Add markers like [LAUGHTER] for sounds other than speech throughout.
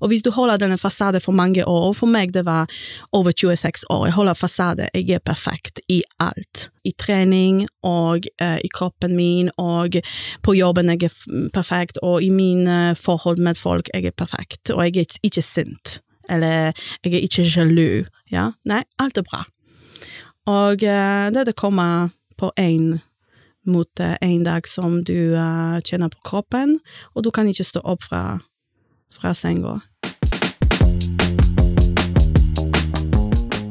Og hvis du holder denne fasaden for mange år, for meg det var over 26 år, jeg holder fasade, jeg er perfekt i alt. I trening og uh, i kroppen min og på jobben jeg er perfekt, og i mine forhold med folk jeg er perfekt, og jeg er ikke sint, eller jeg er ikke sjalu, ja, nei, alt er bra. Og uh, det det kommer på én mot en dag som du uh, kjenner på kroppen, og du kan ikke stå opp fra, fra senga.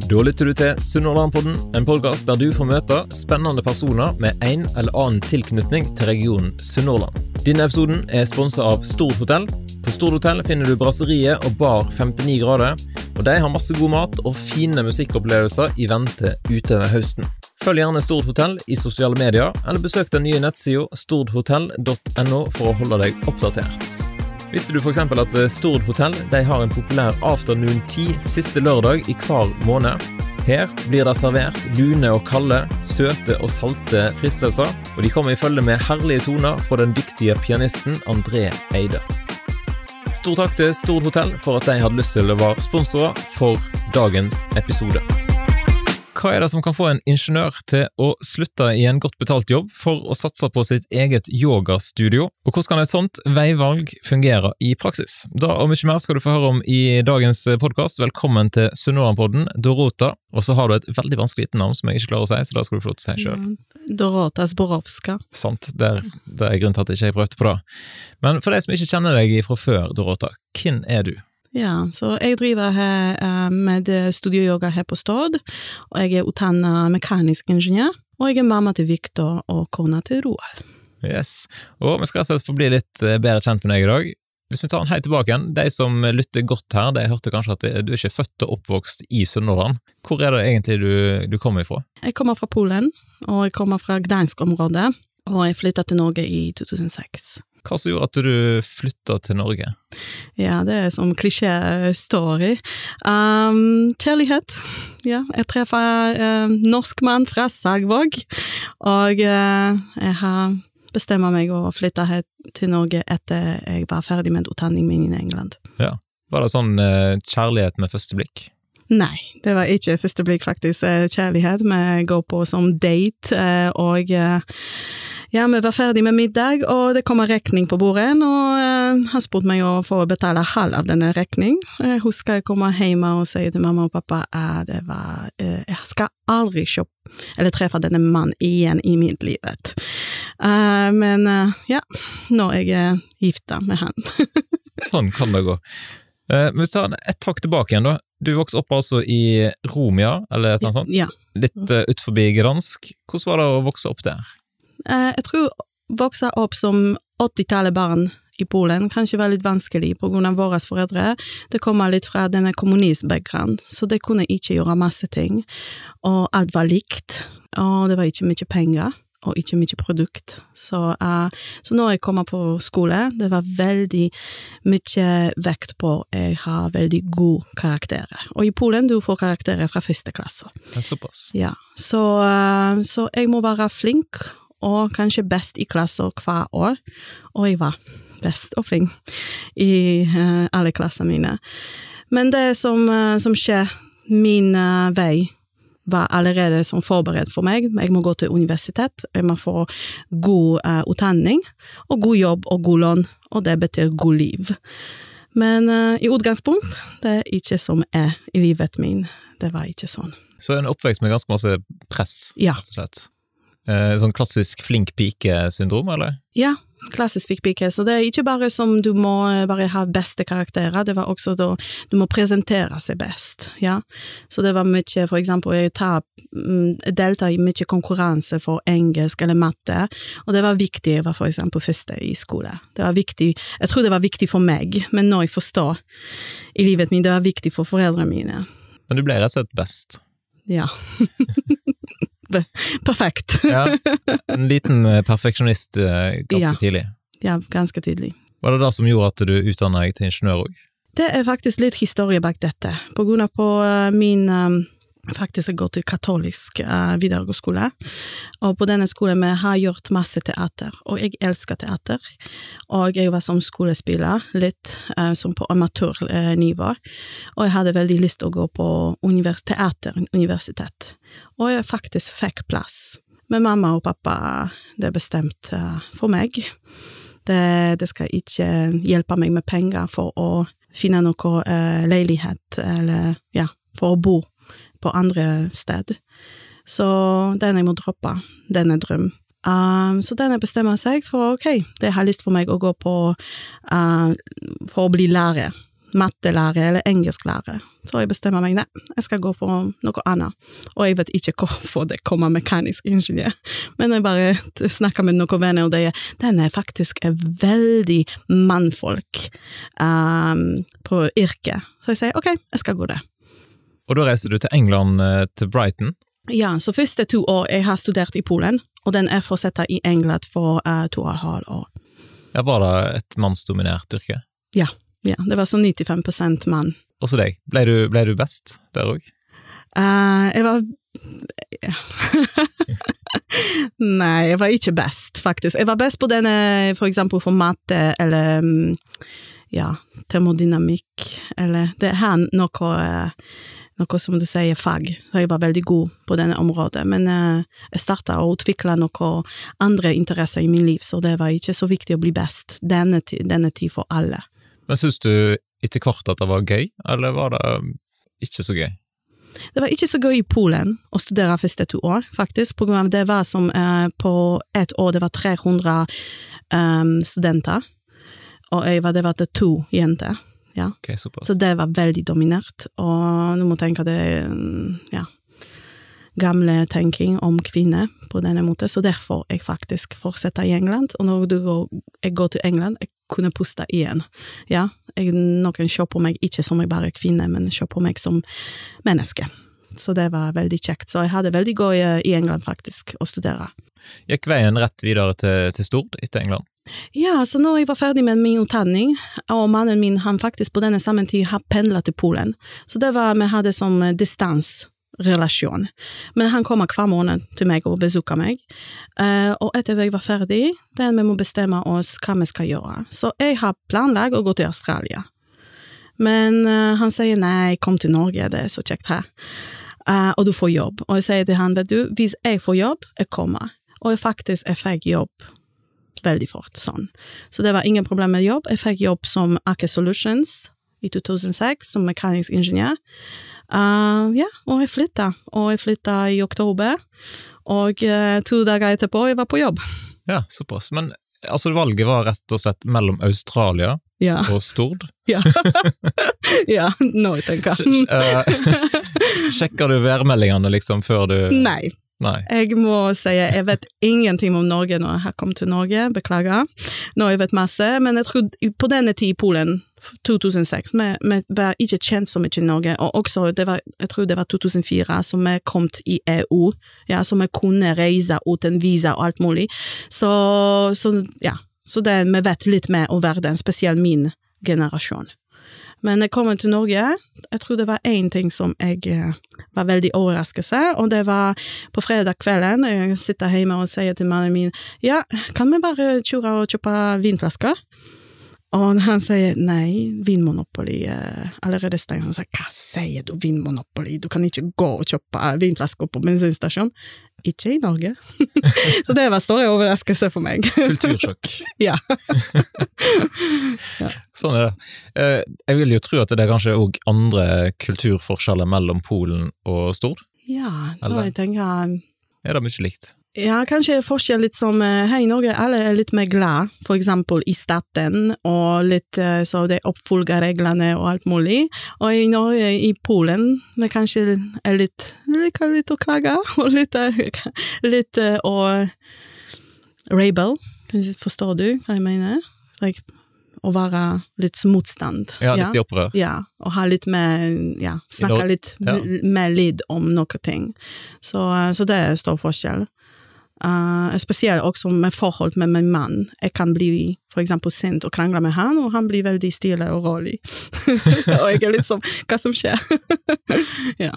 Da lytter du til Sunnhordlandpodden, en podkast der du får møte spennende personer med en eller annen tilknytning til regionen Sunnhordland. Denne episoden er sponsa av Stord hotell. På Stord hotell finner du Brasseriet og Bar 59 grader, og de har masse god mat og fine musikkopplevelser i vente utover høsten. Følg gjerne Stord hotell i sosiale medier, eller besøk den nye nettsida stordhotell.no for å holde deg oppdatert. Visste du f.eks. at eh, Stord hotell har en populær afternoon tea siste lørdag i hver måned? Her blir det servert lune og kalde, søte og salte fristelser, og de kommer i følge med herlige toner fra den dyktige pianisten André Eide. Stor takk til Stord hotell for at de hadde lyst til å være sponsorer for dagens episode hva er det som kan få en ingeniør til å slutte i en godt betalt jobb for å satse på sitt eget yogastudio, og hvordan kan et sånt veivalg fungere i praksis? Da og mye mer skal du få høre om i dagens podkast. Velkommen til Sunnhordlandpodden, Dorota. Og så har du et veldig vanskelig navn som jeg ikke klarer å si, så da skal du få lov til å si sjøl. Dorota Zborowska. Sant, det er, det er grunnen til at jeg ikke prøvde på det. Men for de som ikke kjenner deg fra før, Dorota, hvem er du? Ja, så jeg driver her uh, med studioyoga her på Stord, og jeg er utdannet mekanisk ingeniør, og jeg er mamma til Viktor og kona til Roald. Yes, og vi skal rett og slett få bli litt eh, bedre kjent med deg i dag. Hvis vi tar den helt tilbake igjen, de som lytter godt her, de hørte kanskje at du er ikke født og oppvokst i Sunnhordland. Hvor er det egentlig du, du kommer ifra? Jeg kommer fra Polen, og jeg kommer fra Gdansk-området, og jeg flytta til Norge i 2006. Hva som gjorde at du flytta til Norge? Ja, det er som klisjé-story. Um, kjærlighet. Ja, jeg treffer en uh, norsk mann fra Sagvåg, og uh, jeg har bestemt meg å flytte til Norge etter jeg var ferdig med utdanningen min i England. Ja. Var det sånn uh, kjærlighet med første blikk? Nei, det var ikke første blikk, faktisk. Kjærlighet. Vi går på som date, og ja, vi var ferdig med middag, og det kom en regning på bordet, og uh, han spurte meg å få betale halv av denne regningen. Jeg husker jeg kommer hjem og sier til mamma og pappa at det var uh, Jeg skal aldri kjøpe eller treffe denne mannen igjen i mitt liv. Uh, men ja, nå er jeg gifta med han. [LAUGHS] sånn kan det gå. Men vi tar et takk tilbake igjen, da. Du vokste opp altså i Romia, eller noe sånt? Ja. Litt uh, utenfor Gransk. Hvordan var det å vokse opp der? Eh, jeg tror vokse opp som 80-tallet barn i Polen kanskje var litt vanskelig på grunn av våre foreldre. Det kommer litt fra denne kommunistbackground, så de kunne ikke gjøre masse ting. Og alt var likt, og det var ikke mye penger. Og ikke mye produkt. Så, uh, så når jeg kommer på skole, det var veldig mye vekt på at jeg har veldig gode karakterer. Og i Polen du får karakterer fra første klasse. Det er såpass. Ja, så, uh, så jeg må være flink og kanskje best i klassen hver år, og jeg var best og flink i uh, alle klassene mine. Men det som, uh, som skjer, min uh, vei var allerede som forberedt for meg. Jeg må gå til universitet, jeg må få god utdanning, og god jobb og god lån, og det betyr god liv. Men i utgangspunkt, det er ikke som er i livet min. Det var ikke sånn. Så en oppvekst med ganske masse press, ja. rett og slett? Eh, sånn klassisk flink pike-syndrom, eller? Ja, klassisk flink pike. Så det er ikke bare som du må eh, bare ha beste karakterer, det var også da du må presentere seg best, ja. Så det var mye, for eksempel, jeg tar, mm, deltar i mye konkurranse for engelsk eller matte, og det var viktig, jeg var for eksempel første i skole. Det var viktig, jeg tror det var viktig for meg, men nå jeg forstår i livet mitt, det var viktig for foreldrene mine. Men du ble rett og slett best? Ja. [LAUGHS] perfekt. ja, En liten eh, perfeksjonist eh, ganske ja. tidlig. Ja, ganske tidlig. Var det det som gjorde at du utdanna deg til ingeniør òg? Det er faktisk litt historie bak dette. På grunn av på eh, min faktisk jeg går til katolisk uh, videregående skole, og på denne skolen vi har gjort masse teater, og jeg elsker teater. Og jeg var som skolespiller, litt uh, som på amatørnivå, og jeg hadde veldig lyst til å gå på univers teateruniversitet, og jeg faktisk fikk plass. Men mamma og pappa, det er bestemt uh, for meg. Det, det, skal ikke hjelpe meg med penger for å finne noe leilighet, eller ja, for å bo på andre sted. Så den jeg må droppe, den er drøm. Um, så den jeg bestemmer seg for, ok, det har lyst for meg å gå på uh, for å bli lærer. Mattelærer eller engelsklærer. Så jeg bestemmer meg, nei, jeg skal gå på noe annet. Og jeg vet ikke hvorfor det kommer mekanisk ingeniør, men jeg bare snakker med noen venner, og det er, den er faktisk er veldig mannfolk um, på yrket. Så jeg sier ok, jeg skal gå det. Og da reiste du til England, eh, til Brighton? Ja, så første to år jeg har studert i Polen, og den er fortsatt i England for uh, to og et halvt år. Ja, Var det et mannsdominert yrke? Ja, ja, det var sånn 95 mann. Også deg. Ble du, ble du best der òg? Uh, jeg var [LAUGHS] Nei, jeg var ikke best, faktisk. Jeg var best på denne, for eksempel for matte, eller mm, ja, termodynamikk, eller Det er noe noe som du sier fag, så jeg var veldig god på denne området, men uh, jeg starta å utvikle noen andre interesser i min liv, så det var ikke så viktig å bli best denne, denne tid for alle. Men syns du etter hvert at det var gøy, eller var det um, ikke så gøy? Det var ikke så gøy i Polen å studere første to år, faktisk, på grunn av det var som uh, på ett år det var 300 um, studenter, og jeg var, det var det to jenter. Ja. Okay, så det var veldig dominert, og du må tenke det ja, gamle tenking om kvinner på denne måten, så derfor jeg faktisk fortsetter i England, og når går, jeg går til England, jeg kunne puste igjen. Ja, jeg, noen ser på meg ikke som jeg bare er kvinne, men ser på meg som menneske. Så det var veldig kjekt. Så jeg hadde veldig gøy i England, faktisk, å studere. Gikk veien rett videre til, til Stord etter England? Ja, så når jeg var ferdig med min utdanning, og mannen min han faktisk på denne samme tid har pendla til Polen, så det var vi hadde som distansrelasjon. Men han kommer hver måned til meg og besøker meg, uh, og etter jeg var ferdig, den vi må bestemme oss hva vi skal gjøre. Så jeg har planlagt å gå til Australia. Men uh, han sier nei, kom til Norge, det er så kjekt her. Og du får jobb. Og jeg sier til han, vet du, hvis jeg får jobb, jeg kommer. Og jeg faktisk jeg fikk jobb veldig fort sånn. Så det var ingen problem med jobb. Jeg fikk jobb som Aker Solutions i 2006, som mekanisk ingeniør. Uh, ja, og jeg flytta. Og jeg flytta i oktober, og uh, to dager etterpå jeg var på jobb. [LAUGHS] Ja, såpass. Men altså, valget var rett og slett mellom Australia ja. og Stord? [LAUGHS] Ja. [LAUGHS] ja, nå tenker jeg. Eh, sjekker du værmeldingene liksom før du Nei, Nei. Jeg må si jeg vet ingenting om Norge når jeg har kommet til Norge, beklager. Nå jeg vet masse, men jeg tror på denne tid i Polen, 2006, vi, vi var ikke kjent så mye i Norge, og også var, jeg tror det var 2004 som vi kom i EU, ja, så vi kunne reise uten visa og alt mulig. Så, så ja, så det, vi vet litt mer om verden, spesielt min generasjon. Men jeg kom til Norge, jeg tror det var én ting som jeg eh, var veldig overraskelse, og det var på fredag kvelden, jeg sitter hjemme og sier til mannen min ja, kan vi bare kjøre og kjøpe vinflasker? Og han sier nei, Vinmonopoly er allerede stengt. Han sier hva sier du, Vinmonopoly, du kan ikke gå og kjøpe vinflasker på bensinstasjon. Ikke i Norge. [LAUGHS] så det var stor overraskelse for meg. [LAUGHS] Kultursjokk. ja. ja. [LAUGHS] Sånn er det. Eh, jeg vil jo tro at det er kanskje òg andre kulturforskjeller mellom Polen og Stord? Ja, da jeg tenker Er det mye likt? Ja, kanskje forskjell litt som eh, her i Norge, alle er litt mer glad, for eksempel i staten, og litt eh, så de oppfølger reglene og alt mulig. Og i Norge, i Polen, vi kanskje er litt liker litt å klage, [LAUGHS] og litt, eh, litt og Rabel, forstår du hva jeg mener? Like, å være litt motstand. Ja, litt i opprør. Ja, og ha litt mer Ja, snakke litt ja. mer lyd om noe ting. Så, så det er stor forskjell. Uh, spesielt også med forhold med min mann. Jeg kan bli for eksempel sint og krangle med han, og han blir veldig stille og rolig. og jeg er litt sånn Hva som skjer? [LAUGHS] ja.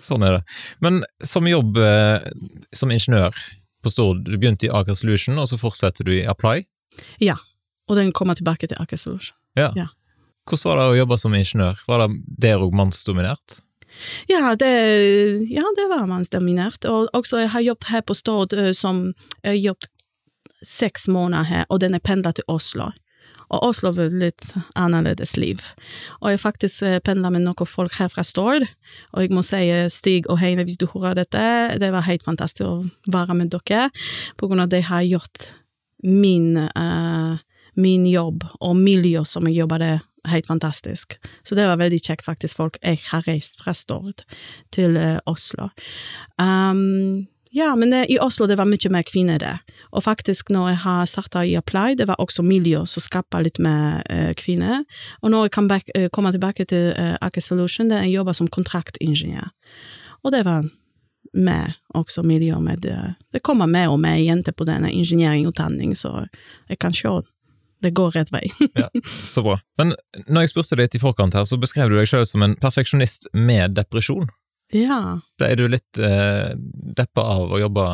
sånn er det. Men som jobb eh, som ingeniør på Stord, du begynte i Aker Solution, og så fortsetter du i Apply? Ja, og den kommer tilbake til Aker Solution. Ja. Ja. Hvordan var det å jobbe som ingeniør? Var det der òg mannsdominert? Ja, det, ja, det var mannsdominert. Og også jeg har jobbet her på Stord eh, som Jeg har jobbet seks måneder her, og den er pendla til Oslo. Og Oslo var litt annerledes liv. Og jeg faktisk eh, pendla med noen folk her fra Stord, og jeg må si eh, Stig og Heine, hvis du hører dette, det var helt fantastisk å være med dere, på grunn av at de har gjort min, uh, min jobb og miljø som jeg jobber der, helt fantastisk. Så det var veldig kjekt, faktisk, folk. Jeg har reist fra Stord til eh, Oslo. Um, ja, men det, i Oslo det var mye mer kvinner der. Og faktisk, når jeg har starta i Apply, det var også miljø som skapte litt mer eh, kvinner. Og når jeg kom back, eh, kommer tilbake til eh, Aker Solution, det jeg jobber som kontraktingeniør. Og det var med også miljø med det. Det kommer mer og mer jenter på denne ingeniørutdanningen, så jeg kan se det går rett vei. [LAUGHS] Ja, så bra. Men når jeg spurte deg litt i forkant her, så beskrev du deg selv som en perfeksjonist med depresjon. ja, Ble du litt eh, deppa av å jobbe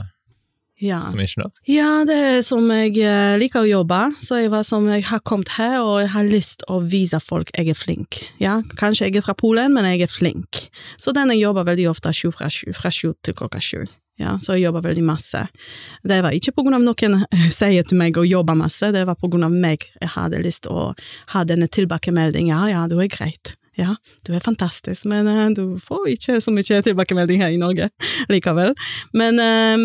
ja. som ingeniør? Ja, det er som jeg eh, liker å jobbe, så jeg var som jeg har kommet her, og jeg har lyst å vise folk jeg er flink. Ja, kanskje jeg er fra Polen, men jeg er flink. Så den jeg jobber veldig ofte sju fra sju, fra sju til klokka sju. Ja, så jeg jobber veldig masse. Det var ikke på grunn av noen eh, sier til meg å jobbe masse, det var på grunn av meg jeg hadde lyst til å ha denne tilbakemeldingen. Ja, ja, du er greit. Ja, du er fantastisk, men uh, du får ikke så mye tilbakemelding her i Norge [LAUGHS] likevel. Men um,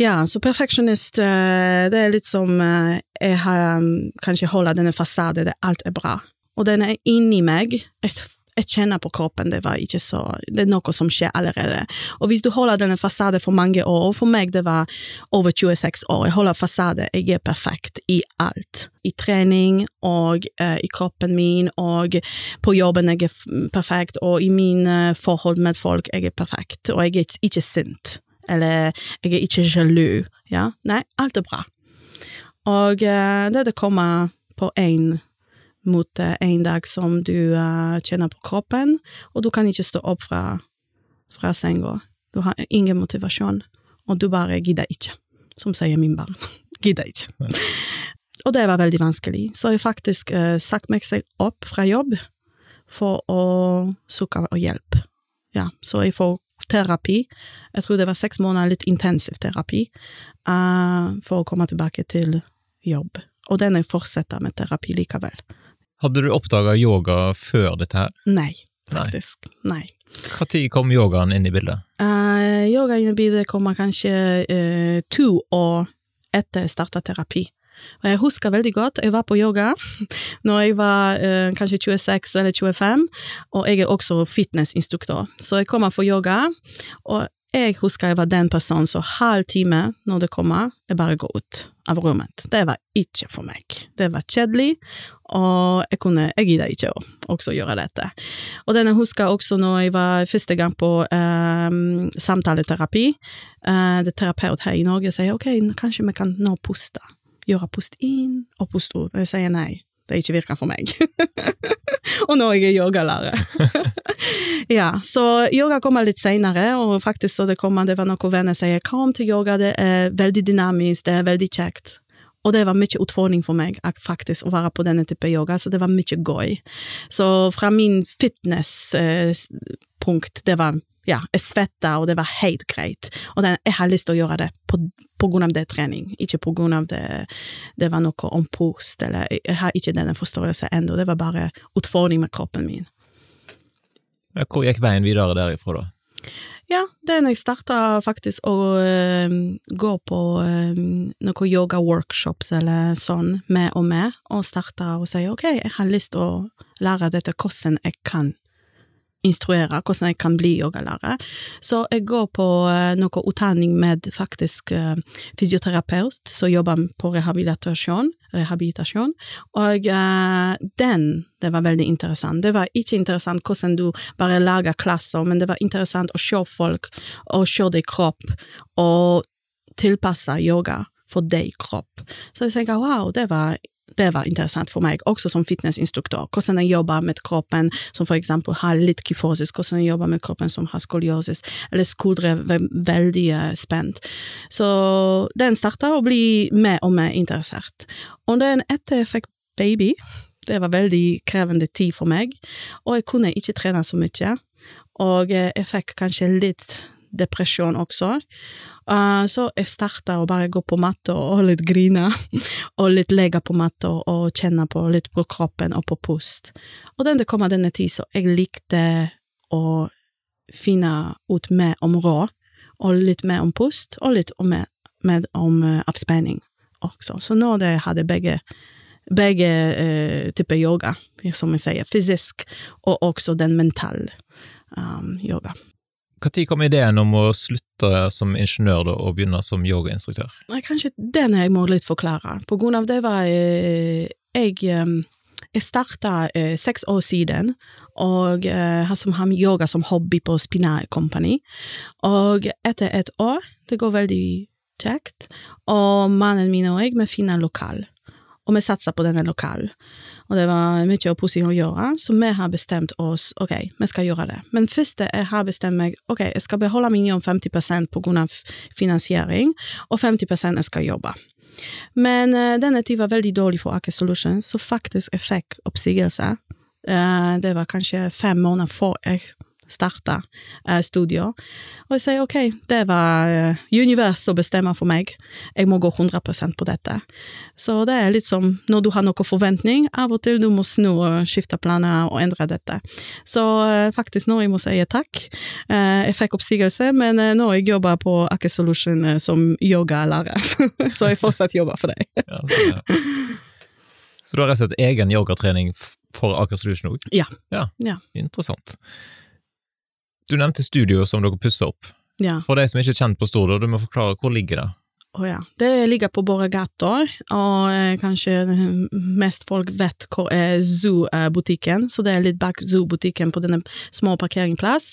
ja, så perfeksjonist, uh, det er litt som uh, jeg har um, kanskje holder denne fasaden der alt er bra. Og den er inni meg. Jeg, jeg kjenner på kroppen, det var ikke så Det er noe som skjer allerede. Og hvis du holder denne fasaden for mange år, for meg det var over 26 år, jeg holder fasade, jeg er perfekt i alt. I trening og eh, i kroppen min, og på jobben jeg er perfekt, og i mine forhold med folk jeg er perfekt, og jeg er ikke- sint eller jeg er ikke sjalu. Ja, nei, alt er bra. Og eh, det det kommer på en mot eh, en dag som du eh, kjenner på kroppen, og du kan ikke stå opp fra, fra senga. Du har ingen motivasjon, og du bare gidder ikke, som sier min barn. [LAUGHS] gidder ikke. Og det var veldig vanskelig, så jeg faktisk eh, sagt meg seg opp fra jobb for å søke hjelp. Ja, så jeg får terapi. Jeg tror det var seks måneder litt intensiv terapi uh, for å komme tilbake til jobb. Og den jeg fortsetter med terapi likevel. Hadde du oppdaga yoga før dette her? Nei, faktisk. Nei. Når kom yogaen inn i bildet? Uh, yoga i bildet kommer kanskje uh, to år etter jeg starta terapi. Og jeg husker veldig godt, jeg var på yoga [LAUGHS] når jeg var eh, kanskje 26 eller 25, og jeg er også fitnessinstruktør. Så jeg kommer for yoga, og jeg husker jeg var den personen som halv time når det kommer, jeg bare går ut av rommet. Det var ikke for meg. Det var kjedelig, og jeg kunne, jeg gidder ikke å også gjøre dette. Og den jeg husker også når jeg var første gang på eh, samtaleterapi, eh, det terapeut her i Norge sier ok, kanskje vi kan nå puste. Gjøre pust inn og pust ut. Og jeg sier nei, det ikke virker for meg. [LAUGHS] og nå er jeg yogalærer. [LAUGHS] ja, så yoga kommer litt senere, og faktisk så det kommer, det var noen venner som sier kom til yoga, det er veldig dynamisk, det er veldig kjekt. Og det var mye utfordring for meg faktisk å være på denne type yoga, så det var mye gøy. Så fra min fitnesspunkt, det var ja, jeg svetta, og det var helt greit. Og den, jeg har lyst til å gjøre det på, på grunn av det trening, ikke på grunn av det det var noe om pust, eller jeg har ikke denne forståelsen ennå, det var bare utfordring med kroppen min. Hvor gikk veien videre derifra, da? Ja, det er når jeg starta faktisk å eh, gå på uh, noen yoga-workshops eller sånn, med og med, og starta å si ok, jeg har lyst til å lære dette hvordan jeg kan instruere, hvordan jeg kan bli yogalærer. Så jeg går på uh, noe utdanning med faktisk uh, fysioterapeut som jobber på rehabilitasjon, rehabilitasjon. og uh, den, det var veldig interessant. Det var ikke interessant hvordan du bare lager klasser, men det var interessant å se folk, og se din kropp, og tilpasse yoga for deg kropp. Så jeg tenker wow, det var det var interessant for meg, også som fitnessinstruktør. Hvordan jeg jobber med kroppen som for eksempel har litt kyfosis, hvordan jeg jobber med kroppen som har skoliosis, eller skuldre veldig uh, spent. Så den starta å bli mer og mer interessert. Og den etter jeg fikk baby, det var veldig krevende tid for meg, og jeg kunne ikke trene så mye. Og eh, jeg fikk kanskje litt depresjon også. Uh, så jeg starta å bare gå på matta og litt grine, [LAUGHS] og litt legge på matta og kjenne på litt på kroppen og på pust. Og den det kom denne tid, så jeg likte å finne ut mer om rå, og litt mer om pust, og litt mer, mer om uh, avspenning også. Så nå det hadde begge begge uh, typer yoga, som jeg sier, fysisk og også den mentale um, yoga. Når kom ideen om å slutte som ingeniør da, og begynne som yogainstruktør? Kanskje den jeg må litt forklare. På grunn av det var jeg Jeg, jeg starta eh, seks år siden, og eh, har som har yoga som hobby på Spinal Company. Og etter et år, det går veldig kjekt, og mannen min og jeg, vi finner lokal. Og vi satser på denne lokalen og det var mye oppussing å gjøre, så vi har bestemt oss ok, vi skal gjøre det. Men først jeg har bestemt meg ok, jeg skal beholde min jobb 50% på grunn av finansiering, og 50 jeg skal jobbe. Men uh, denne tid var veldig dårlig for Aker Solutions, så faktisk jeg fikk oppsigelse. Uh, det var kanskje fem måneder før jeg starta uh, studier. Og jeg sier ok, det var uh, universet å bestemme for meg, jeg må gå 100% på dette. Så det er litt som når du har noen forventning, av og til du må snu og skifte planer og endre dette. Så uh, faktisk nå jeg må si takk. Uh, jeg fikk oppsigelse, men uh, nå jeg jobber på Aker Solution uh, som yogalærer, [LAUGHS] så jeg fortsatt jobber for deg. ja, så, ja. så du har rett og slett egen yogatrening for Aker Solution òg? Ja. ja. Interessant. Du nevnte studio som dere pusser opp. Ja. For de som ikke er kjent på Stord, du må forklare hvor ligger det? Oh ja. Det ligger på Borgata, og eh, kanskje mest folk vet hvor er Zoo-butikken, så det er litt bak Zoo-butikken på denne små parkeringsplass.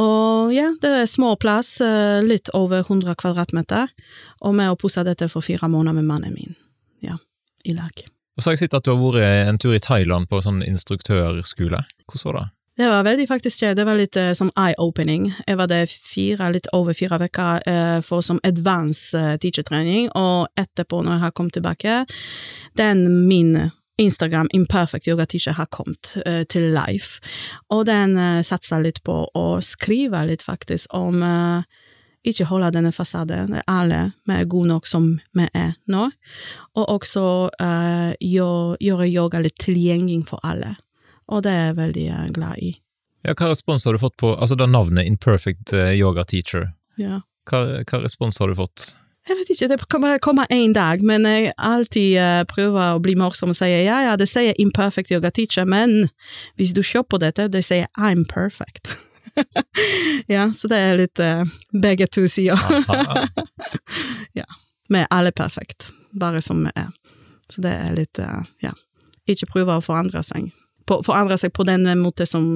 Og ja, det er små plass, eh, litt over 100 kvadratmeter, og vi har pussa dette for fire måneder med mannen min, ja, i lag. Og så har jeg sett at du har vært en tur i Thailand på sånn instruktørskole. Hvordan var det? Det var veldig faktisk Det var litt uh, som eye-opening. Jeg var der fire, litt over fire uker uh, for som advance uh, teachertrening, og etterpå, når jeg har kommet tilbake, den min Instagram Imperfect Yoga Teacher har kommet uh, til life, og den uh, satser litt på å skrive litt faktisk om uh, ikke holde denne fasaden, alle vi er gode nok som vi er nå, og også gjøre yoga litt tilgjengelig for alle og det er jeg veldig eh, glad i. Ja, hva respons har du fått på altså det navnet Imperfect eh, Yoga Teacher? Ja. Hva, hva respons har du fått? Jeg vet ikke, det kommer, kommer en dag, men jeg alltid uh, prøver å bli morsom og sier ja, ja, det sier imperfect yoga teacher, men hvis du ser på dette, det sier I'm perfect. [LAUGHS] ja, så det er litt uh, begge to sider. [LAUGHS] ja. Vi er alle perfekt, bare som vi er. Så det er litt, uh, ja, ikke prøve å forandre seg på, forandre seg på den måten som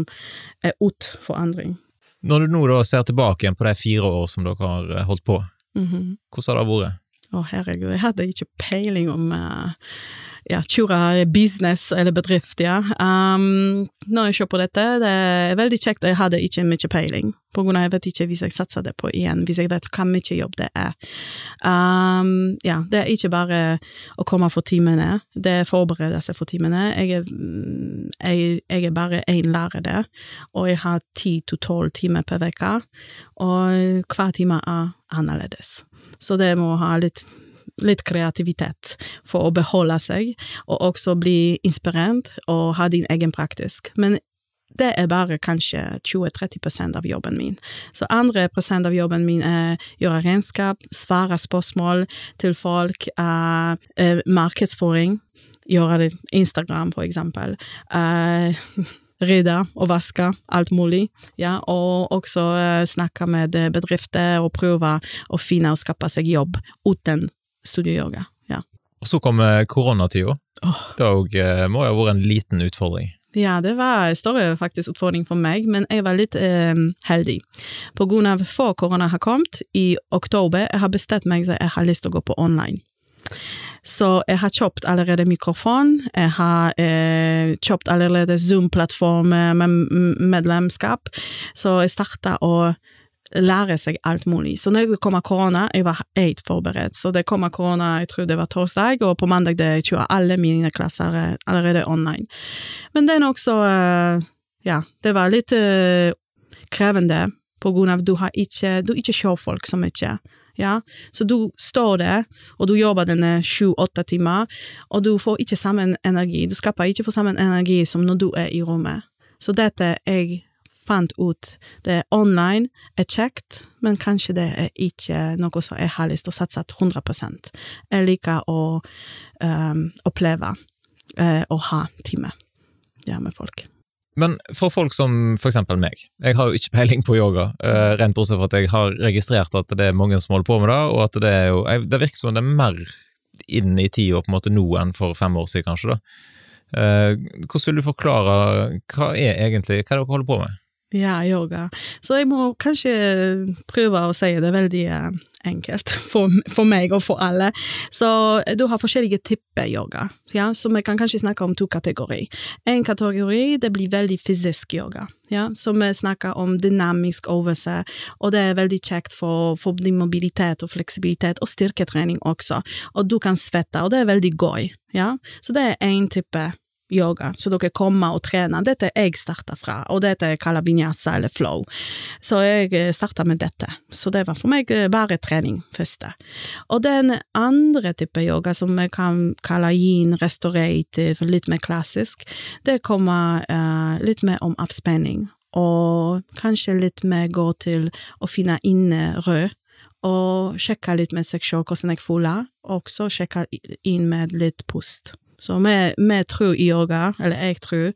er ut forandring. Når du nå ser tilbake på de fire år som dere har eh, holdt på, mm -hmm. hvordan har det vært? Å, herregud, jeg hadde ikke peiling om uh, ja, kjøre business eller bedrift, ja. Um, når jeg ser på dette, det er veldig kjekt, jeg hadde ikke mye peiling, på grunn av jeg vet ikke hvis jeg satser det på igjen, hvis jeg vet hvor mye jobb det er. Um, ja, det er ikke bare å komme for timene, det er forberede seg for timene. Jeg er, jeg, jeg er bare én lærer der, og jeg har ti til tolv timer per uke, og hver time er annerledes. Så det må ha litt litt kreativitet for å beholde seg, og også bli inspirert og ha din egen praktisk. Men det er bare kanskje 20-30% av jobben min. Så andre prosent av jobben min er gjøre regnskap, svare spørsmål til folk, uh, uh, markedsføring, gjøre Instagram, for eksempel. Uh, [LAUGHS] rydde og vaske, alt mulig. Ja, og også uh, snakke med bedrifter og prøve å finne og skape seg jobb uten studieyoga. Ja. Og så kom koronatida. Oh. Det eh, må jo ha vært en liten utfordring? Ja, det var en større faktisk utfordring for meg, men jeg var litt eh, heldig. På grunn av før korona har kommet, i oktober, jeg har bestemt meg at jeg har lyst til å gå på online. Så jeg har kjøpt allerede mikrofon, jeg har eh, kjøpt allerede Zoom-plattform med medlemskap, så jeg starta å lære seg alt mulig. Så når det kommer korona, jeg var helt forberedt. Så det kommer korona, jeg tror det var torsdag, og på mandag det tror jeg alle mine klasser allerede online. Men er også Ja, det var litt krevende på grunn av du har ikke, du ikke ser folk så mye. Ja, så du står der, og du jobber denne sju-åtte timer, og du får ikke samme energi. Du skaper ikke for samme energi som når du er i rommet. Så dette jeg fant ut, det er online, er kjekt, men kanskje det er ikke noe som jeg har lyst til å satse 100 Jeg liker å um, oppleve uh, å ha time ja, med folk. Men for folk som for eksempel meg, jeg har jo ikke peiling på yoga, uh, rent bortsett fra at jeg har registrert at det er mange som holder på med det, og at det er jo Det virker som det er mer inn i tida på en måte nå enn for fem år siden, kanskje. da. Uh, hvordan vil du forklare hva er egentlig, hva er det dere holder på med? Ja, yoga. Så jeg må kanskje prøve å si det veldig uh, enkelt [LAUGHS] for, for, meg og for alle. Så eh, du har forskjellige typer yoga, ja? så vi kan kanskje snakke om to kategorier. En kategori det blir veldig fysisk yoga, ja? så vi snakker om dynamisk øvelse, og det er veldig kjekt for, for din mobilitet og fleksibilitet, og styrketrening også. Og du kan svette, og det er veldig gøy. Ja? Så det er én type yoga, så dere kommer og trener. Dette jeg starta fra, og dette er kaller vinyasa eller flow. Så jeg eh, starta med dette. Så det var for meg eh, bare trening første. Og den andre type yoga, som vi kan kalle yin restorative, litt mer klassisk, det kommer uh, litt mer om avspenning, og kanskje litt mer gå til å finne inne rød og sjekke litt med seg selv hvordan jeg føler, og også sjekke inn med litt pust. Så vi, vi tror i yoga, eller jeg tror,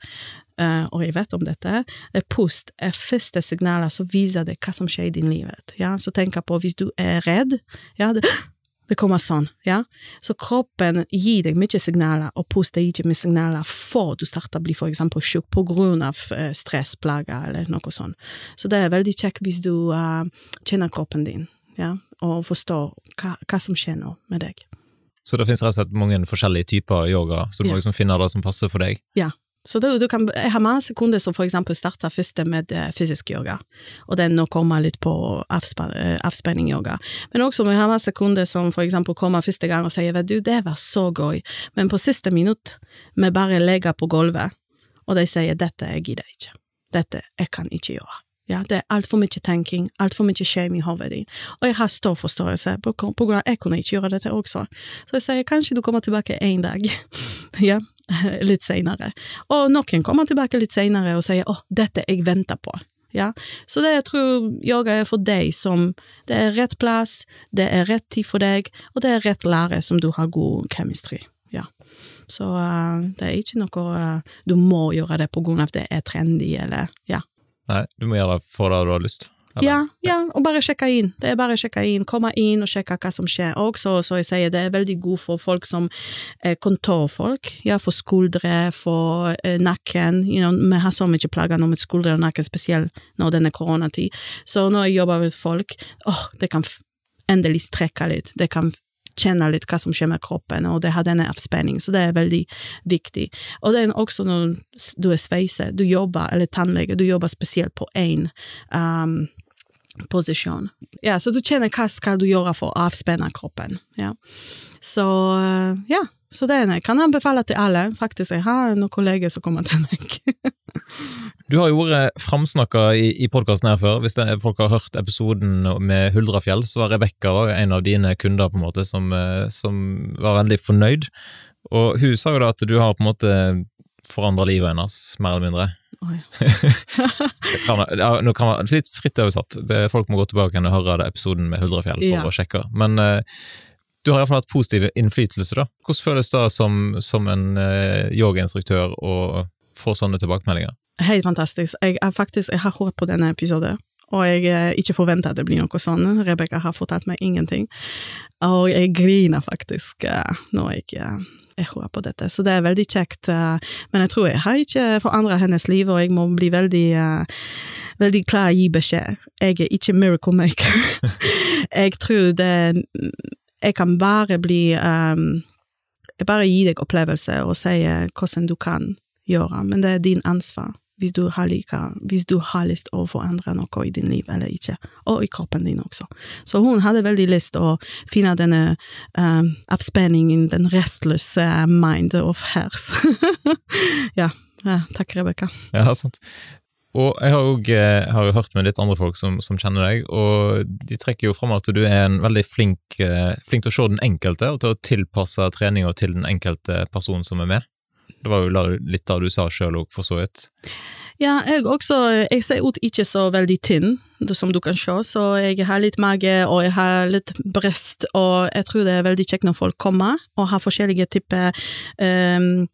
uh, og jeg vet om dette, er pust er første signaler som viser deg hva som skjer i din livet. Ja? Så tenk på hvis du er redd, ja, det, [GASPS] det kommer sånn, ja. Så kroppen gir deg mye signaler, og pust gir ikke mye signaler før du starter å bli for eksempel sjuk på grunn av uh, stressplager eller noe sånt. Så det er veldig kjekt hvis du uh, kjenner kroppen din, ja, og forstår hva, hva som skjer nå med deg. Så det finnes rett og slett mange forskjellige typer yoga, så du må liksom finne det som passer for deg? Ja. Så du, du kan, jeg har mange sekunder som for eksempel starter først med uh, fysisk yoga, og den nå kommer litt på uh, avspenning-yoga. Men også vi har mange sekunder som for eksempel kommer første gang og sier du, det var så gøy, men på siste minutt, vi bare legger på gulvet, og de sier dette jeg gidder ikke, dette jeg kan ikke gjøre. Ja, det er altfor mye tenking, altfor mye shame i hodet. Og jeg har stor forståelse, på, på grunn av at jeg kunne ikke gjøre dette også. Så jeg sier kanskje du kommer tilbake en dag, [LAUGHS] ja, [LAUGHS] litt senere. Og noen kommer tilbake litt senere og sier åh, dette jeg venter på. Ja, så det jeg tror yoga er for deg som det er rett plass, det er rett tid for deg, og det er rett lære som du har god chemistry. Ja. Så uh, det er ikke noe uh, du må gjøre det på grunn av det er trendy, eller ja. Nei, du må gjøre det for det du har lyst. Ja, ja, og bare sjekke inn. Det er bare å sjekke inn. Komme inn og sjekke hva som skjer. Og så, så jeg sier, det er veldig god for folk som er kontorfolk. Ja, for skuldre, for eh, nakken. You know, vi har så mye plager nå med skuldre og nakke, spesielt når det er koronatid. Så når jeg jobber med folk, åh, oh, det kan endelig strekke litt. Det kan kjenne litt hva som skjer med kroppen, og det har denne avspenning, så det er veldig viktig. Og det er også når du er sveiser, du jobber, eller tannlege, du jobber spesielt på én posisjon. Ja, så du kjenner hva skal du gjøre for å avspenne kroppen. Ja. Så ja, så det jeg kan anbefale til alle. Faktisk, jeg har noen kolleger som kommer til meg. [LAUGHS] du har jo vært framsnakka i, i podkasten her før. Hvis det, folk har hørt episoden med Huldrafjell, så var Rebekka en av dine kunder på en måte som, eh, som, var veldig fornøyd. Og hun sa jo da at du har på en måte forandra livet hennes, mer eller mindre. Oh, [LAUGHS] [LAUGHS] kan, ja, nå kan man, litt fritt oversatt. Det, folk må gå tilbake og høre det, episoden med Huldrafjell for ja. å sjekke. Men uh, du har iallfall hatt positiv innflytelse, da. Hvordan føles det som, som en uh, yogainstruktør å få sånne tilbakemeldinger? Helt fantastisk. Jeg, er faktisk, jeg har hørt på denne episoden, og jeg uh, ikke forventer at det blir noe sånn. Rebekka har fortalt meg ingenting, og jeg griner faktisk uh, når jeg, jeg håper på dette. Så det er veldig kjekt, men jeg tror jeg har ikke forandra hennes liv, og jeg må bli veldig veldig klar å gi beskjed. Jeg er ikke miracle maker. [LAUGHS] jeg tror det jeg kan bare bli um, bare gi deg opplevelse og si hvordan du kan gjøre, men det er din ansvar hvis du har, like, hvis du har lyst å forandre noe i din liv eller ikke, og i kroppen din også. Så hun hadde veldig lyst å finne denne um, avspenningen, den restløse mind of hers. [LAUGHS] ja, ja, takk, Rebekka. Ja, sant. Og jeg har, også, har jo hørt med litt andre folk som, som, kjenner deg, og de trekker jo fram at du er en veldig flink, flink til å se den enkelte, og til å tilpasse treninga til den enkelte personen som er med. Det var jo litt av det du sa sjøl òg, for så vidt. Ja, jeg også. Jeg ser ut ikke så veldig tynn, som du kan se, så jeg har litt mage og jeg har litt bryst, og jeg tror det er veldig kjekt når folk kommer og har forskjellige typer um,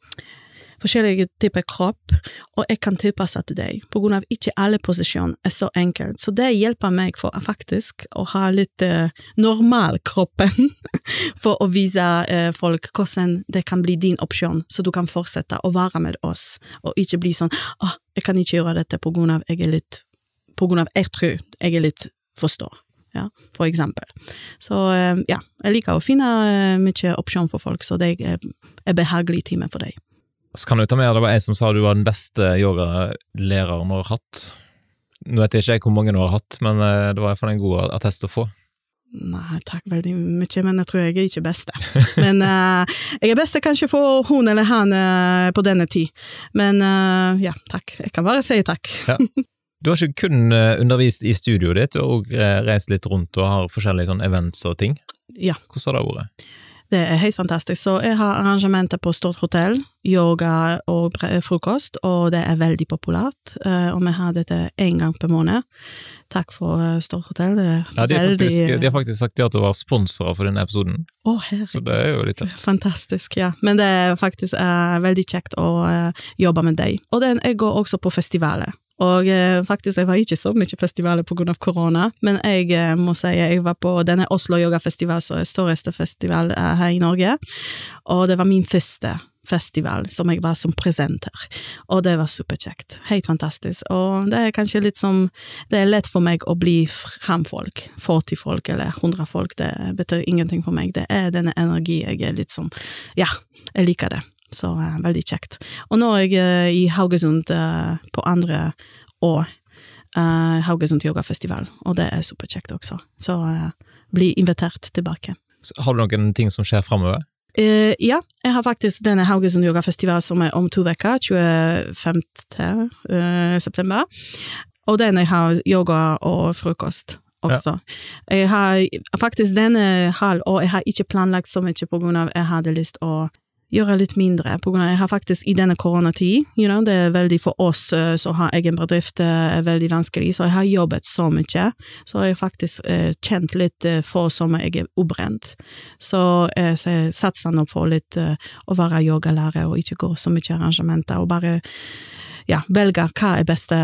forskjellige typer kropp, og jeg kan tilpasse til deg, på grunn av ikke alle posisjoner er så enkelt. Så det hjelper meg for faktisk å ha litt eh, normal kroppen, [LAUGHS] for å vise eh, folk hvordan det kan bli din opsjon, så du kan fortsette å være med oss, og ikke bli sånn åh, jeg kan ikke gjøre dette på grunn av jeg er litt på grunn av jeg tror jeg er litt forstår. Ja, for eksempel. Så uh, ja, jeg liker å finne mye opsjon for folk, så det er, er behagelig time for deg. Så kan du ta med, Det var en som sa du var den beste yogalæreren du har hatt. Nå vet jeg ikke hvor mange du har hatt, men eh, det var i hvert fall en god attest å få. Nei, takk veldig mye, men jeg tror jeg er ikke beste. [LAUGHS] Men uh, jeg er beste kanskje for hun eller han uh, på denne tid. Men uh, ja, takk. Jeg kan bare si takk. Ja. [LAUGHS] Du har ikke kun undervist i studioet ditt, òg reist litt rundt og har forskjellige sånn events og ting. Ja. Hvordan har det vært? Det er helt fantastisk. Så jeg har arrangementer på Stort hotell, yoga og frokost, og det er veldig populært. Eh, og vi har dette én gang per måned. Takk for eh, Stort hotell. Ja, de, er faktisk, de har faktisk sagt ja til å være sponsorer for denne episoden, oh, så det er jo litt tøft. [LAUGHS] Fantastisk, ja. Men det er faktisk uh, veldig kjekt å uh, jobbe med deg. Og den, jeg går også på festivaler. Og eh, faktisk, jeg var ikke så mye festivaler av korona, men jeg eh, må si jeg var på denne Oslo Yoga Festival, som er største festival eh, her i Norge, og det var min første festival som jeg var som presenter, og det var superkjekt. Helt fantastisk. Og det er kanskje litt som Det er lett for meg å bli framfolk. 40 folk eller 100 folk, det betyr ingenting for meg. Det er denne energien jeg er litt som Ja, jeg liker det. Så uh, veldig kjekt. Og nå er jeg uh, i Haugesund uh, på andre år. Haugesund yogafestival, og det er superkjekt også. Så bli invitert tilbake. Har du noen ting som skjer framover? ja, jeg har faktisk denne Haugesund yogafestival som er om to uker, 25. september. Og den jeg har yoga og frokost også. Ja. Jeg har faktisk denne halv, og jeg har ikke planlagt så mye på grunn av jeg hadde lyst å gjøre litt mindre, på grunn av jeg har faktisk i denne koronatid, you know, det er veldig for oss uh, som har egen bedrift, uh, er veldig vanskelig, så jeg har jobbet så mye, så jeg har faktisk eh, kjent litt uh, for som jeg er ubrent. Så jeg satser nå på litt å være yogalærer og ikke gå så mye arrangementer, og bare ja, velge hva er beste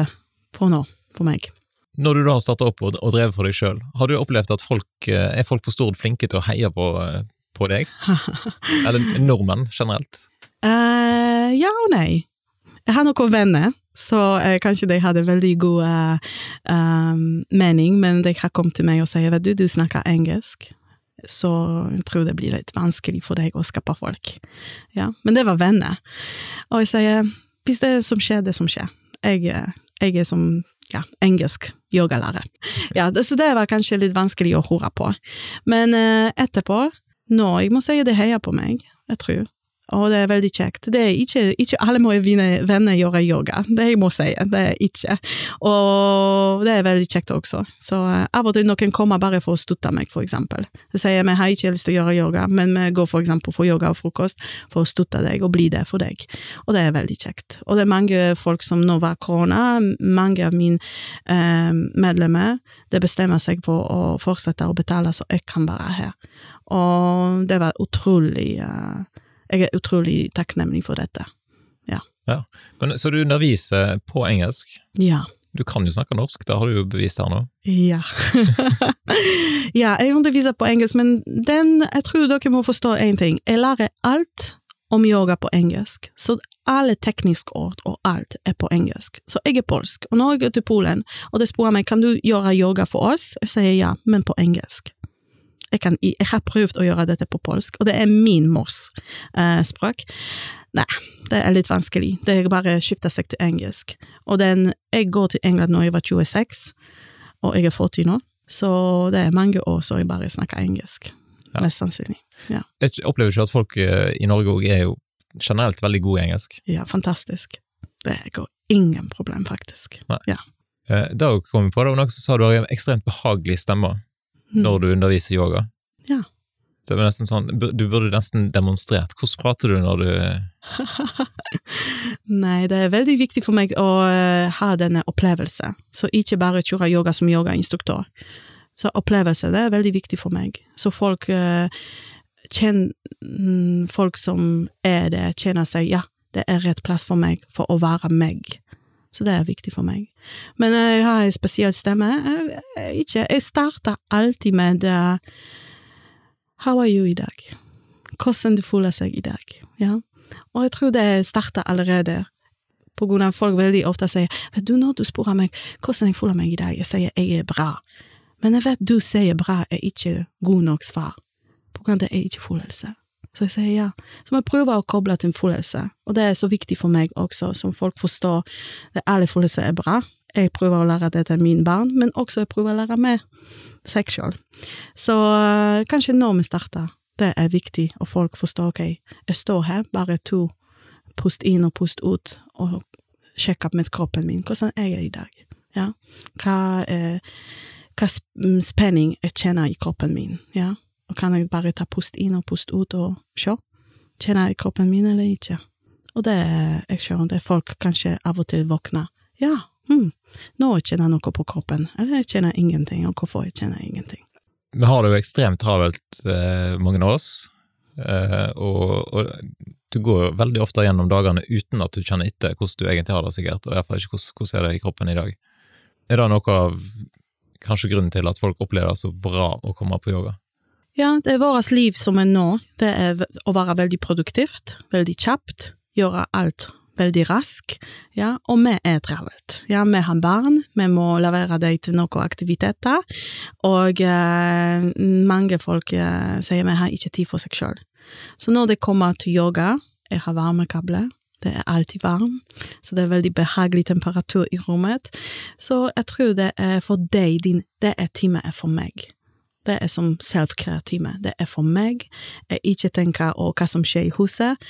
for nå, for meg. Når du da starta opp og, og drevet for deg sjøl, har du opplevd at folk, er folk på Stord flinke til å heie på på deg? Eller nordmenn generelt? Uh, ja og nei. Jeg har noen venner, så uh, kanskje de hadde veldig god uh, mening, men de har kommet til meg og sier vet du, du snakker engelsk, så jeg tror det blir litt vanskelig for deg å skape folk. Ja, Men det var venner. Og jeg sier hvis det som skjer, det som skjer. Jeg, jeg er som ja, engelsk yogalærer. Ja, så det var kanskje litt vanskelig å høre på. Men etterpå nå, jeg må si det heier på meg, jeg tror. Og det er veldig kjekt. Det er ikke, ikke alle mine venner gjør yoga, det jeg må si, det er ikke. Og det er veldig kjekt også. Så uh, av og til noen kommer bare for å støtte meg, for eksempel. Så sier vi har ikke lyst til å gjøre yoga, men vi går for eksempel for yoga og frokost for å støtte deg og bli der for deg. Og det er veldig kjekt. Og det er mange folk som nå var korona, mange av mine uh, medlemmer, det bestemmer seg for å fortsette å betale så jeg kan være her. Og det var utrolig uh, Jeg er utrolig takknemlig for dette. Ja. ja. Men, så du underviser på engelsk? Ja. Du kan jo snakke norsk, det har du jo bevist her nå. Ja. [LAUGHS] ja, jeg underviser på engelsk, men den, jeg tror dere må forstå én ting. Jeg lærer alt om yoga på engelsk, så alle tekniske ord og alt er på engelsk. Så jeg er polsk, og når jeg til Polen, og de spør meg kan du gjøre yoga for oss, jeg sier ja, men på engelsk. Jeg, kan, jeg har prøvd å gjøre dette på polsk, og det er min mors eh, språk. Nei, det er litt vanskelig. Det er bare å skifte seg til engelsk. Og den, jeg går til England når jeg var 26, og jeg er 40 nå, så det er mange år så jeg bare snakker engelsk. Ja. Mest sannsynlig. Ja. Jeg opplever ikke at folk eh, i Norge òg er jo generelt veldig gode i engelsk. ja, fantastisk. Det går ingen problem, faktisk. Nei. Ja. Eh, Da kom vi på det, og noen som sa du har en ekstremt behagelig stemme Mm. Når du underviser yoga. Ja. Det var nesten sånn, Du burde nesten demonstrert. Hvordan prater du når du [LAUGHS] Nei, det er veldig viktig for meg å eh, ha denne opplevelsen. så ikke bare kjøre yoga som yogainstruktør. Så opplevelse, det er veldig viktig for meg. Så folk uh, kjenner mm, Folk som er det, kjenner seg ja, det er rett plass for meg for å være meg. Så det er viktig for meg. Men jeg har en spesiell stemme. Jeg, ikke, jeg starter alltid med uh, How are you i dag? Hvordan du føler seg i dag? Ja. Og jeg tror det starter allerede, på grunn av folk veldig ofte sier vet du når du spør meg hvordan jeg føler meg i dag, jeg sier jeg er bra, men jeg vet du sier bra er ikke god nok svar, på grunn av at det er ikke følelse. Så jeg sier ja. Så jeg prøver å koble til en følelse, og det er så viktig for meg også, som folk forstår at alle følelser er bra. Jeg prøver å lære det til mine barn, men også jeg prøver å lære meg seg sjøl. Så øh, kanskje når vi starter, det er viktig, og folk forstår, ok, jeg står her, bare to, pust inn og pust ut, og sjekker med kroppen min, hvordan er jeg i dag, ja? Hva, eh, hva spenning jeg kjenner i kroppen min, ja? Og kan jeg bare ta pust inn og pust ut og se, kjenner jeg kroppen min eller ikke? Og det jeg skjønner, det folk kanskje av og til våkner, ja, hm, nå kjenner jeg noe på kroppen, eller jeg kjenner ingenting, og hvorfor jeg kjenner ingenting. Vi har det jo ekstremt travelt, eh, mange av oss, eh, og, og du går veldig ofte gjennom dagene uten at du kjenner etter hvordan du egentlig har det, sikkert, og i hvert fall ikke hvordan, hvordan er det i kroppen i dag. Er det noe av kanskje grunnen til at folk opplever det så bra å komme på yoga? Ja, det er vårt liv som er nå. Det er å være veldig produktivt, veldig kjapt, gjøre alt veldig rask, ja, og vi er travelt. Ja, vi har barn, vi må levere dem til noen aktiviteter, og eh, mange folk eh, sier vi har ikke tid for seg selv. Så når det kommer til yoga, jeg har varmekabler, det er alltid varm, så det er veldig behagelig temperatur i rommet, så jeg tror det er for deg, din, det er time for meg. Det er som self-care-time. Det er for meg. Jeg ikke tenker på hva som skjer i huset.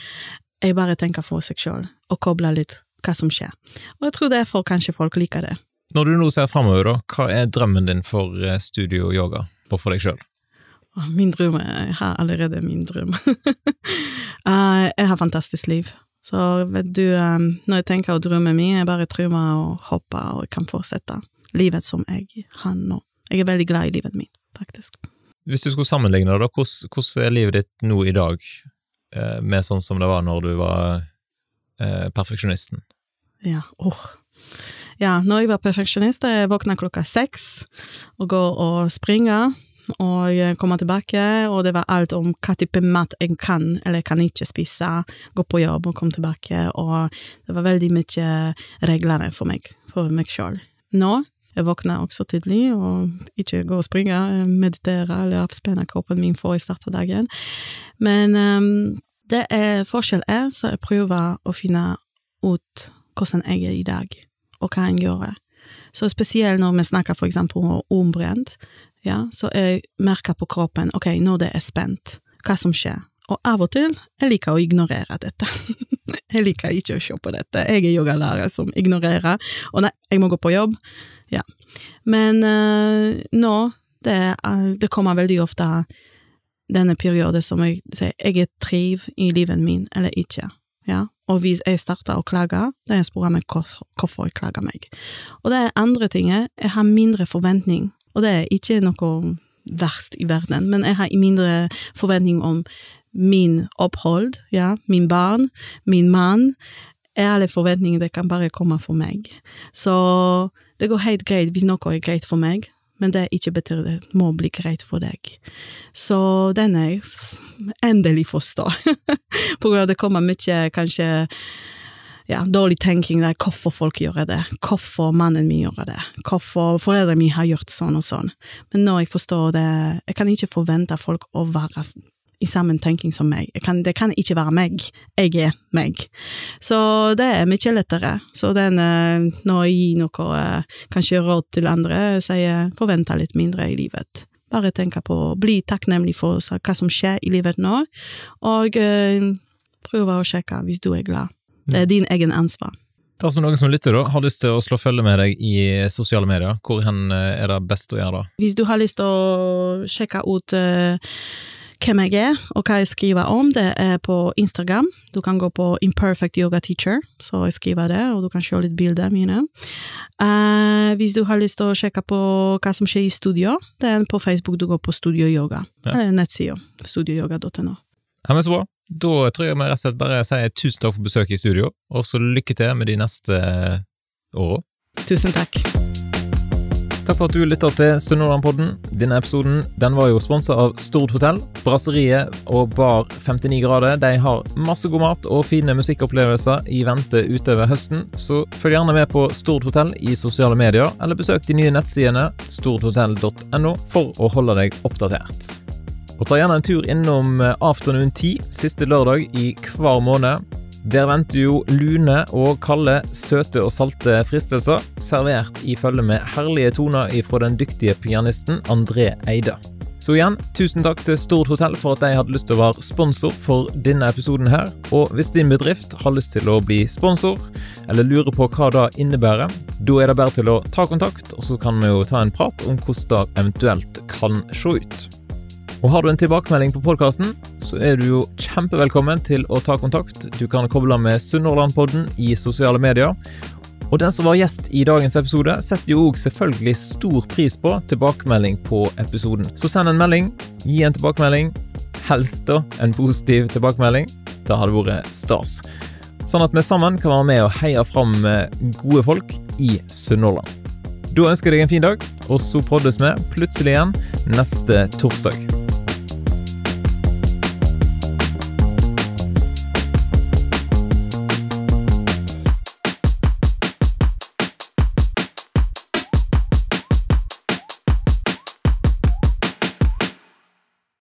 Jeg bare tenker for seg selv, og kobler litt hva som skjer. Og jeg tror derfor kanskje folk liker det. Når du nå ser framover, hva er drømmen din for eh, studio yoga, og for deg sjøl? Min drøm Jeg har allerede min drøm. [LAUGHS] Eh, jeg har fantastisk liv. Så vet du, eh, når jeg tenker å drømme min, jeg bare drømmer og håper og kan fortsette livet som jeg har nå. Jeg er veldig glad i livet mitt, faktisk. Hvis du skulle sammenligne det, da, hvordan, hvordan er livet ditt nå i dag eh, med sånn som det var når du var eh, perfeksjonisten? Ja, åh. Ja, når jeg var perfeksjonist, jeg våkna klokka seks og går og springer, og komme tilbake, og det var alt om hva type mat jeg kan eller kan ikke spise, gå på jobb og komme tilbake, og det var veldig mye regler for meg, for meg selv. Nå, jeg våkner også tidlig, og ikke gå og springe, meditere eller avspenne kroppen min før jeg starter dagen. Men um, det er forskjell er, så jeg prøver å finne ut hvordan jeg er i dag, og hva jeg gjør. Så spesielt når vi snakker for eksempel om ombrent, ja, så jeg merker på kroppen, ok, når det er spent, hva som skjer. Og av og til, jeg liker å ignorere dette. [LAUGHS] jeg liker ikke å se på dette. Jeg er yogalærer som ignorerer, og nei, jeg må gå på jobb. Ja. Men uh, nå, det, er- det kommer veldig ofte denne perioden som jeg sier, jeg triv i livet min, eller ikke. Ja, og hvis jeg starter å klage, da jeg spør meg hvorfor jeg klager meg. Og det er andre ting, jeg har mindre forventning, og det er ikke noe verst i verden, men jeg har mindre forventning om min opphold, ja, min barn, min mann, alle forventninger det kan bare komme for meg. Så det går helt greit hvis noe er greit for meg, men det ikke betyr det må bli greit for deg. Så den er jeg endelig forstår. [LAUGHS] På grunn av det kommer mye kanskje ja, dårlig tenking der, hvorfor folk gjør det, hvorfor mannen min gjør det, hvorfor foreldrene mine har gjort sånn og sånn. Men når jeg forstår det, jeg kan ikke forvente folk å være i samme tenking som meg. Kan, det kan ikke være meg, jeg er meg. Så det er mye lettere. Så den, eh, når jeg gir noe, eh, kanskje råd til andre, sier jeg forventer litt mindre i livet. Bare tenke på, å bli takknemlig for hva som skjer i livet nå, og prøve å sjekke hvis du er glad. Det er din egen ansvar. Dersom noen som lytter da, har lyst til å slå følge med deg i sosiale medier, hvor hen er det best å gjøre det? Hvis du har lyst til å sjekke ut uh, hvem jeg er, og hva jeg skriver om, det er på Instagram. Du kan gå på Imperfect Yoga Teacher, så jeg skriver det, og du kan se litt bilder mine. Uh, hvis du har lyst til å sjekke på hva som skjer i studio, det er på Facebook du går på Studio Yoga, ja. eller nettsida studioyoga.no. Ja, men så bra. Da tror jeg vi rett og slett bare sier tusen takk for besøket i studio, og så lykke til med de neste åra. Tusen takk. Takk for at du lytta til Sunnhordlandpodden. Denne episoden den var jo sponsa av Stord hotell. Brasseriet og Bar 59 grader de har masse god mat og fine musikkopplevelser i vente utover høsten, så følg gjerne med på Stord hotell i sosiale medier, eller besøk de nye nettsidene stordhotell.no for å holde deg oppdatert. Og ta gjerne en tur innom Afternoon 10 siste lørdag i hver måned. Der venter jo lune og kalde, søte og salte fristelser, servert i følge med herlige toner ifra den dyktige pianisten André Eide. Så igjen, tusen takk til Stord hotell for at de hadde lyst til å være sponsor for denne episoden her. Og hvis din bedrift har lyst til å bli sponsor, eller lurer på hva det innebærer, da er det bare til å ta kontakt, og så kan vi jo ta en prat om hvordan det eventuelt kan se ut. Og Har du en tilbakemelding på podkasten, så er du jo kjempevelkommen til å ta kontakt. Du kan koble med Sunnhordlandpodden i sosiale medier. Og den som var gjest i dagens episode, setter jo òg selvfølgelig stor pris på tilbakemelding på episoden. Så send en melding, gi en tilbakemelding. Helst da en positiv tilbakemelding. Det hadde vært stas. Sånn at vi sammen kan være med og heie fram gode folk i Sunnhordland. Da ønsker jeg deg en fin dag, og så poddes vi plutselig igjen neste torsdag.